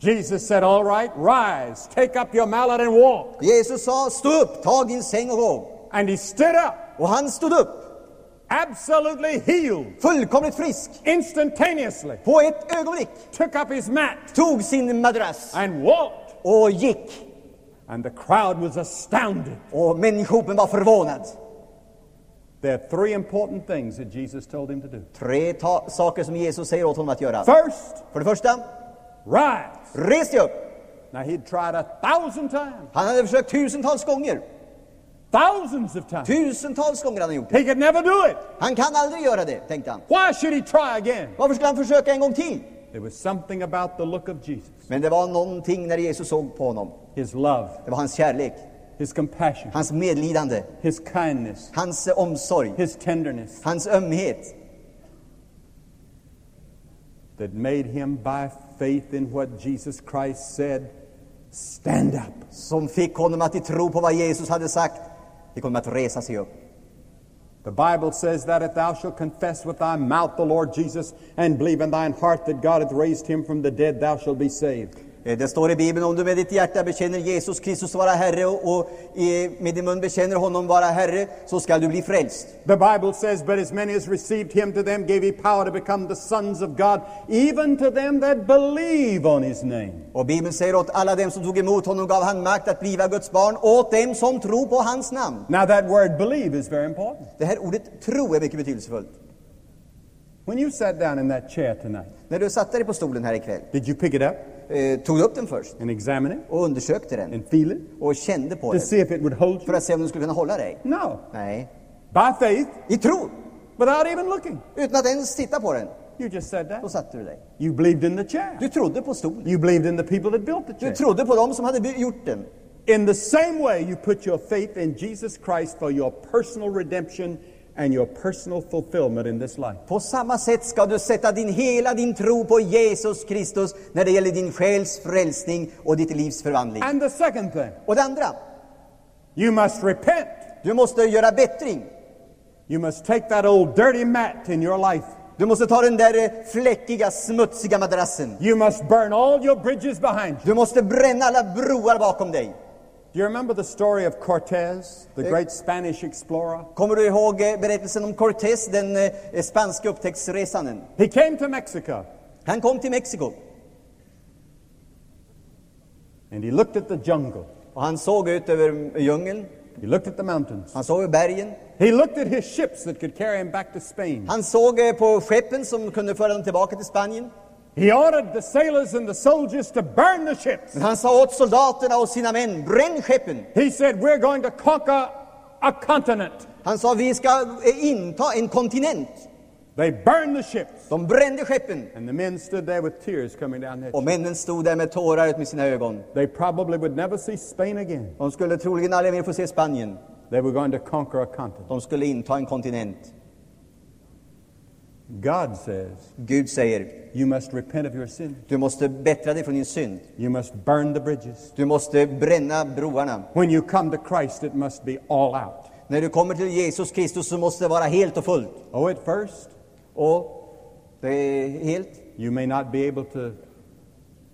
Jesus said, All right, rise, take up your mallet and walk. Jesus sa, stå upp, tag din säng och gå. And he stood up, Och han stod upp, absolutely healed, fullkomligt frisk, instantaneously, på ett ögonblick. took up his mat Tog sin madrass and walked. och gick. And the crowd was astounded. Och människopen var förvånad. There are three important things that Jesus told him to do. Tre saker som Jesus säger åt honom att göra. First, För det första, rise. res dig upp. Now, he'd tried a thousand times, Han hade försökt tusentals gånger. thousands of times. Tusentals gånger hade han gjort det. He could never do it. Han kan aldrig göra det, tänkte han. Why should he try again? Varför skulle han försöka en gång till? There was something about the look of Jesus, Men det var någonting när Jesus såg på honom. his love, Det var hans kärlek, his compassion, hans medlidande, his kindness, hans eh, omsorg, his tenderness hans ömhet that made him, by faith in what Jesus Christ said, stand up. som fick honom att i tro på vad Jesus hade sagt, fick honom att resa sig upp. The Bible says that if thou shalt confess with thy mouth the Lord Jesus and believe in thine heart that God hath raised him from the dead, thou shalt be saved. Eh, Det står i Bibeln, om du med ditt hjärta bekänner Jesus Kristus vara Herre och med din mun bekänner honom vara Herre, så skall du bli frälst. The Bible says, But as many as received him, to them gave he power to become the sons of God, even to them that believe on his name. Och Bibeln säger åt alla dem som tog emot honom gav han makt att bliva Guds barn, åt dem som tror på hans namn. Now, that word believe is very important. Det här ordet tro är mycket betydelsefullt. When you sat down in that chair tonight, När du satte dig på stolen här ikväll, did you pick it up eh, tog du upp den först and examine it och undersökte den and feel it och kände på to den see if it would hold för you? att se om den skulle kunna hålla dig? No. Nej. By faith, I tro, without even looking. utan att ens titta på den, You just sat då down. satte du dig. You believed in the chair. Du trodde på stolen. You believed in the people that built the Du chair. trodde på dem som hade by- gjort den. In the same way, you put your faith in Jesus Christ for your personal redemption and your personal fulfillment in this life. På samma sätt ska du sätta din hela din tro på Jesus Kristus när det gäller din själs frälsning och ditt livs förvandling. And the second thing, Och det andra, you must repent. du måste göra bättring. You must take that old dirty mat in your life. Du måste ta den där eh, fläckiga, smutsiga madrassen. You must burn all your bridges behind you. Du måste bränna alla broar bakom dig. Do you remember the story of Cortez, the great Spanish explorer? Kommer du ihåg eh, berättelsen om Cortés, den eh, spanske upptäcktsresanden? He came to Mexico Han kom till Mexiko and he looked at the jungle. och han såg ut över djungeln, He looked at the mountains. han såg över bergen, He looked at his ships that could carry him back to Spain. han såg eh, på skeppen som kunde föra dem tillbaka till Spanien. He ordered the sailors and the soldiers to burn the ships. Han sa åt soldaterna och sina män, bränn skeppen! He said, We're going to conquer a continent. Han sa, vi ska eh, inta en kontinent. They burned the ships. De brände skeppen. And the men stood there with tears coming down their Och männen stod där med tårar ut med sina ögon. They probably would never see Spain again. De skulle troligen aldrig mer få se Spanien. They were going to conquer a continent. De skulle inta en kontinent. God says, Gud säger, You must repent of your sin. du måste bättra dig från din synd. You must burn the bridges. Du måste bränna broarna. When you come to Christ, it must be all out. När du kommer till Jesus Kristus så måste det vara helt och fullt. Oh, at first, Och det är helt. you may not be able to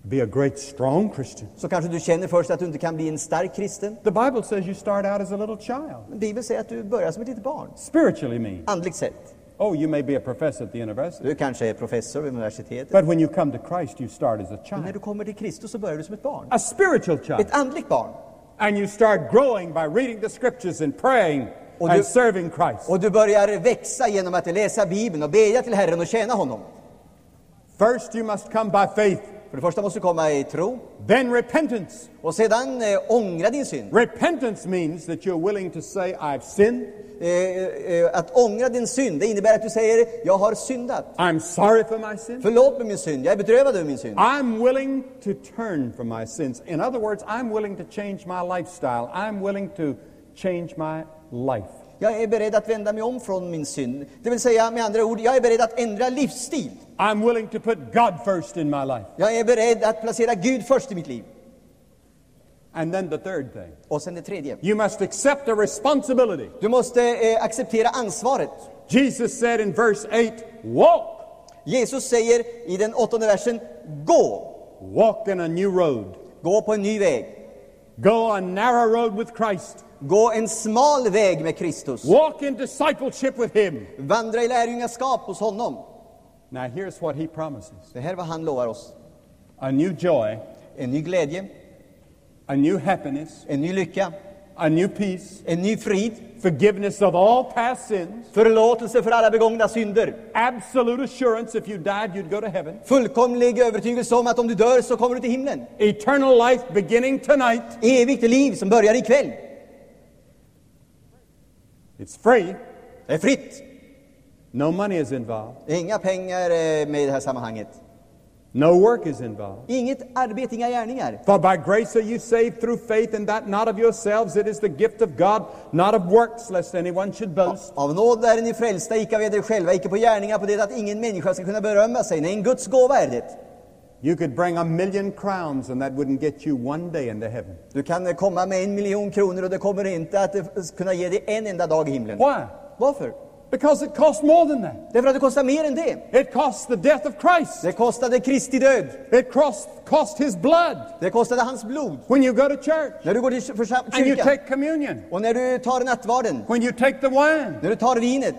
be a great, strong Christian. så kanske du känner först att du inte kan bli en stark kristen. The Bible says you start out as a little child, Bibeln säger att du börjar som ett litet barn, spiritually mean. andligt sett. Oh, you may be a professor at the university, Du kanske är professor vid universitetet. but when you come to Christ, you start as a Men när child, du kommer till Kristus så börjar du som ett barn. a spiritual child. Ett andligt barn. And you start growing by reading the scriptures and praying Och and du- serving Christ. Och du börjar växa genom att läsa Bibeln och bedja till Herren och tjäna honom. First, you must come by faith, För det första måste du komma i tro then repentance. och sedan eh, ångra din synd. Repentance means that you're willing to say, I've sinned, Eh, eh, att ångra din synd, det innebär att du säger jag har syndat. I'm sorry for my sin. Förlåt mig min synd, jag är bedrövad över min synd. I'm willing to turn from my sins. In other words, I'm willing to change my lifestyle. I'm willing to change my life. Jag är beredd att vända mig om från min synd. Det vill säga med andra ord, jag är beredd att ändra livsstil. I'm willing to put God first in my life. Jag är beredd att placera Gud först i mitt liv. And then the third thing, Och sen det tredje. you must accept a responsibility. Du måste eh, acceptera ansvaret. Jesus said in verse 8, Walk. Jesus säger i den åttonde versen, gå. Walk in a new road. Gå på en ny väg. Go on a narrow road with Christ. Gå en smal väg med Kristus. Walk in discipleship with Him. Vandra i lärjungaskap hos honom. Now, here's what He promises Det här är vad han lovar oss. a new joy, En ny glädje, a new happiness, en ny lycka, a new peace, en ny frid, forgiveness of all past sins, förlåtelse för alla begångna synder, absolute assurance if you died, you'd go to heaven, fullkomlig övertygelse om att om du dör så kommer du till himlen. eternal life beginning tonight. Evigt liv som börjar ikväll. It's free, Det är fritt. No money is involved, är inga pengar eh, med i det här sammanhanget. no work is involved. Inget arbete, inga gärningar. For by grace are you saved through faith, and that not of yourselves, it is the gift of God, not of works, lest anyone should boast. Av nåd är ni frälsta, icke av er själva, icke på gärningar, på det att ingen människa ska kunna berömma sig. Nej, en Guds gåva är det. You could bring a million crowns, and that wouldn't get you one day into heaven. Du kan eh, komma med en miljon kronor och det kommer inte att eh, kunna ge dig en enda dag i himlen. Why? Varför? Because it costs more than that. Därför att det kostar mer än det. It costs the death of Christ. Det kostade Kristi död. It cost, cost his blood Det kostade hans blod. when you go to church När du går till försam- and you take communion, och när du tar nattvarden, when you take the wine. när du tar vinet,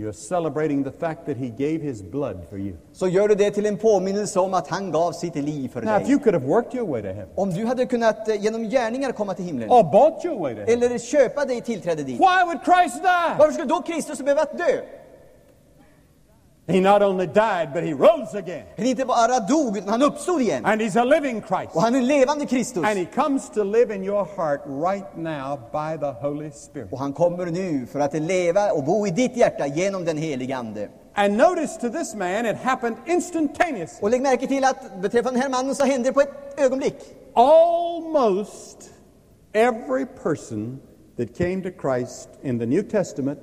You're celebrating the fact that he gave his blood for you. så gör du det till en påminnelse om att han gav sitt liv för Now, if dig. you could have worked your way to heaven Om du hade kunnat eh, genom gärningar komma till himlen, or bought your way to heaven, eller köpa dig tillträde dit, why would Christ die? varför skulle då Kristus behöva dö? He not only died, but he rose again. Han inte bara dog, utan han uppstod igen. And he's a living Christ. Och han är en levande Kristus. And he comes to live in your heart right now by the Holy Spirit. Och han kommer nu för att leva och bo i ditt hjärta genom den helige Ande. And notice to this man, it happened instantaneously. Och lägg märke till att beträffande den här mannen så hände det på ett ögonblick. Almost every person that came to Christ in the New Testament,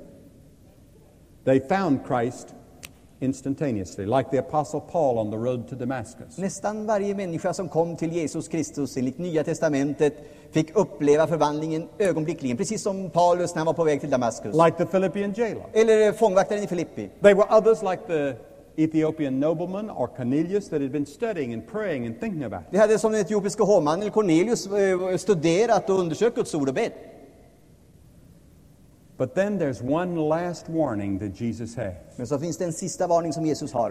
they found Christ instantaneously, like the Apostle Paul on the road to Damascus. Nästan varje människa som kom till Jesus Kristus enligt Nya Testamentet fick uppleva förvandlingen ögonblickligen, precis som Paulus när han var på väg till Damaskus. Like the Philippian jailer. Eller fångvaktaren i Filippi. They were others like the Ethiopian nobleman or Cornelius that had been studying and praying and thinking about it. Vi hade som den etiopiske hovmannen Cornelius eh, studerat och undersökt Guds ord och bett. But then there's one last warning that Jesus has. Men så finns det en sista varning som Jesus har.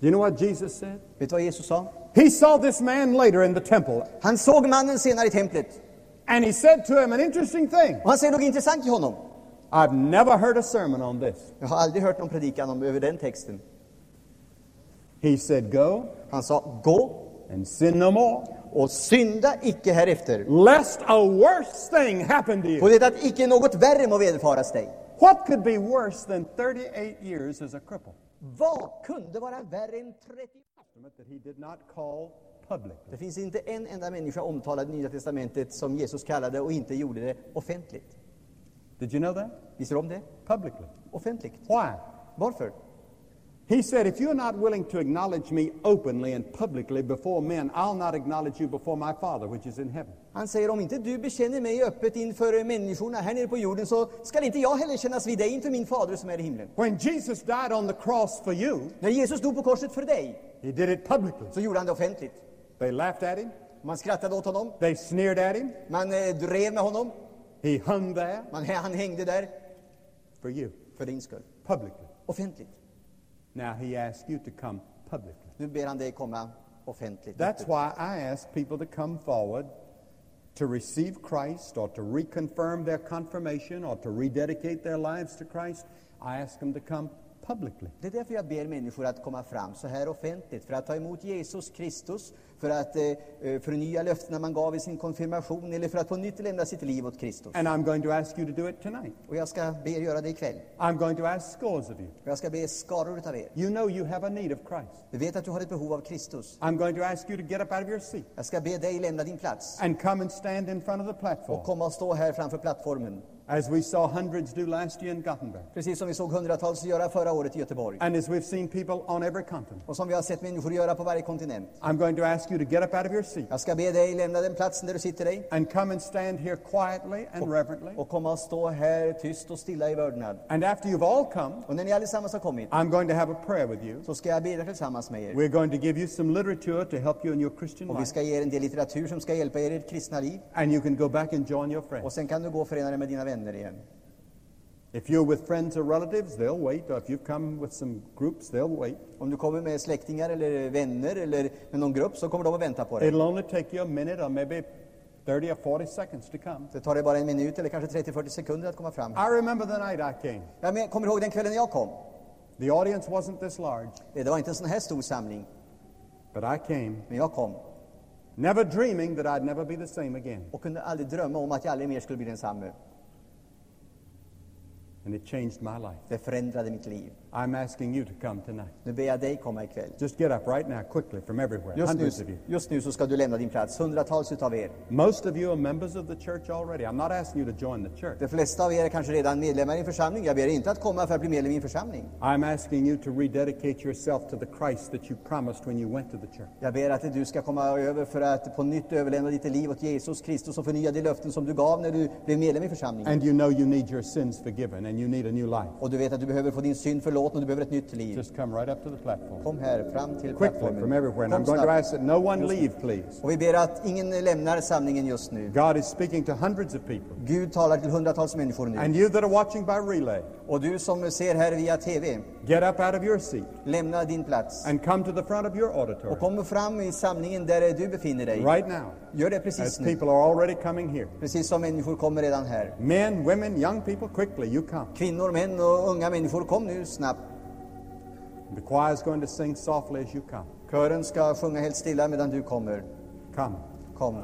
Do you know what Jesus said? Vet du vad Jesus sa? He saw this man later in the temple, Han såg mannen senare i templet. and he said to him an interesting thing. Och han säger något intressant till honom. I've never heard a sermon on this. Jag har aldrig hört någon predikan om, över den texten. He said, Go Han sa, gå and sin no more, och synda icke härefter. lest a worse thing happen to På you. det att icke något värre må vederfaras dig. What could be worse than 38 years as a cripple? Vad kunde vara värre än 30? That he did not call publicly. Det finns inte en enda människa omtalad i Nya Testamentet som Jesus kallade och inte gjorde det offentligt. Did you know that? Visste du om det? Publicly. Offentligt. Why? Varför? He said, If you're not willing to acknowledge me openly and publicly before men, I'll not acknowledge you before my Father which is in heaven. Han säger om inte du bekänner mig öppet inför människorna här nere på jorden så skall inte jag heller kännas vid dig inför min fader som är i himlen. When Jesus died on the cross for you, När Jesus dog på korset för dig, He did it publicly. så gjorde han det offentligt. They laughed at him. Man skrattade åt honom, They sneered at him. man eh, drev med honom, He hung there man, han hängde där for you, för din skull. publicly. Offentligt. Now he asks you to come publicly. Nu ber han dig komma offentligt. That's why I ask people to come forward to receive Christ or to reconfirm their confirmation or to rededicate their lives to Christ. I ask them to come publicly. Det är därför jag ber människor att komma fram så här offentligt, för att ta emot Jesus Kristus, för att eh, eh, förnya löftena man gav i sin konfirmation, eller för att på nytt lämna sitt liv åt Kristus. And I'm going to ask you to do it tonight. Och jag ska be er göra det ikväll. I'm going to ask scores of you. Och jag ska be skaror av er. You know you have a need of Christ. Du vet att du har ett behov av Kristus. I'm going to ask you to get up out of your seat Jag ska be dig lämna din plats and come and stand in front of the och platform, komma och stå här framför plattformen. As we saw hundreds do last year in Gothenburg, Precis som vi såg hundratals göra förra året i Göteborg. and as we've seen people on every continent. Och som vi har sett människor göra på varje kontinent. I'm going to ask you to get up out of your seat Jag ska be dig lämna den platsen där du sitter dig and come and stand here quietly and reverently. och komma och stå här tyst och stilla i vördnad. And after you've all come, Och när ni allesammans har kommit I'm going to have a prayer with you. så ska jag bedja tillsammans med er. We're going to give you some literature to help you in your Christian Och vi life. ska ge er en del litteratur som ska hjälpa er i ert kristna liv. And you can go back and join your Och friends. sen kan du gå och förena dig med dina vänner igen. If you're with friends or relatives, they'll wait. Or if you've come with some groups, they'll wait. Om du kommer med släktingar eller vänner eller med någon grupp så kommer de att vänta på dig. It'll only take you a minute or maybe 30 or 40 seconds to come. Det tar dig bara en minut eller kanske 30-40 sekunder att komma fram. I remember the night I came. Jag kommer ihåg den kvällen jag kom. The audience wasn't this large, Det var inte en sån här stor samling, but I came, men jag kom never dreaming that I'd never be the same again. och kunde aldrig drömma om att jag aldrig mer skulle bli densamme. And it changed my life. Det förändrade mitt liv. I'm asking you to come tonight. Nu ber jag dig komma ikväll. Just get up right now, quickly, from everywhere. Just nu, Hundreds of you. just nu så ska du lämna din plats, hundratals utav er. Most of you are members of the church already. I'm not asking you to join the church. De flesta av er är kanske redan medlemmar i en församling. Jag ber er inte att komma för att bli medlem i en församling. I'm asking you to rededicate yourself to the Christ that you promised when you went to the church. Jag ber att du ska komma över för att på nytt överlämna ditt liv åt Jesus Kristus och förnya de löften som du gav när du blev medlem i församlingen. And you know you need your sins forgiven and you need a new life. Och du vet att du behöver få din synd förlåten och du behöver ett nytt liv. Just come right up to the platform. Kom här, fram till Quickly, plattformen. from everywhere. And I'm Kom going to snabbt. ask that no one leave, please. Och vi ber att ingen lämnar samlingen just nu. God is speaking to hundreds of people. Gud talar till hundratals människor nu. And you that are watching by relay, Och du som ser här via TV, get up out of your seat lämna din plats. and come to the front of your Och auditorium kom fram i samlingen där du befinner dig. right now, Gör det as precis nu. people are already coming here. Precis som människor kommer redan här. Men, women, young people, quickly, you come. Kvinnor, män och unga människor, kom nu snabbt. The choir is going to sing softly as you come. Kören ska sjunga helt stilla medan du kommer. Come. Kom.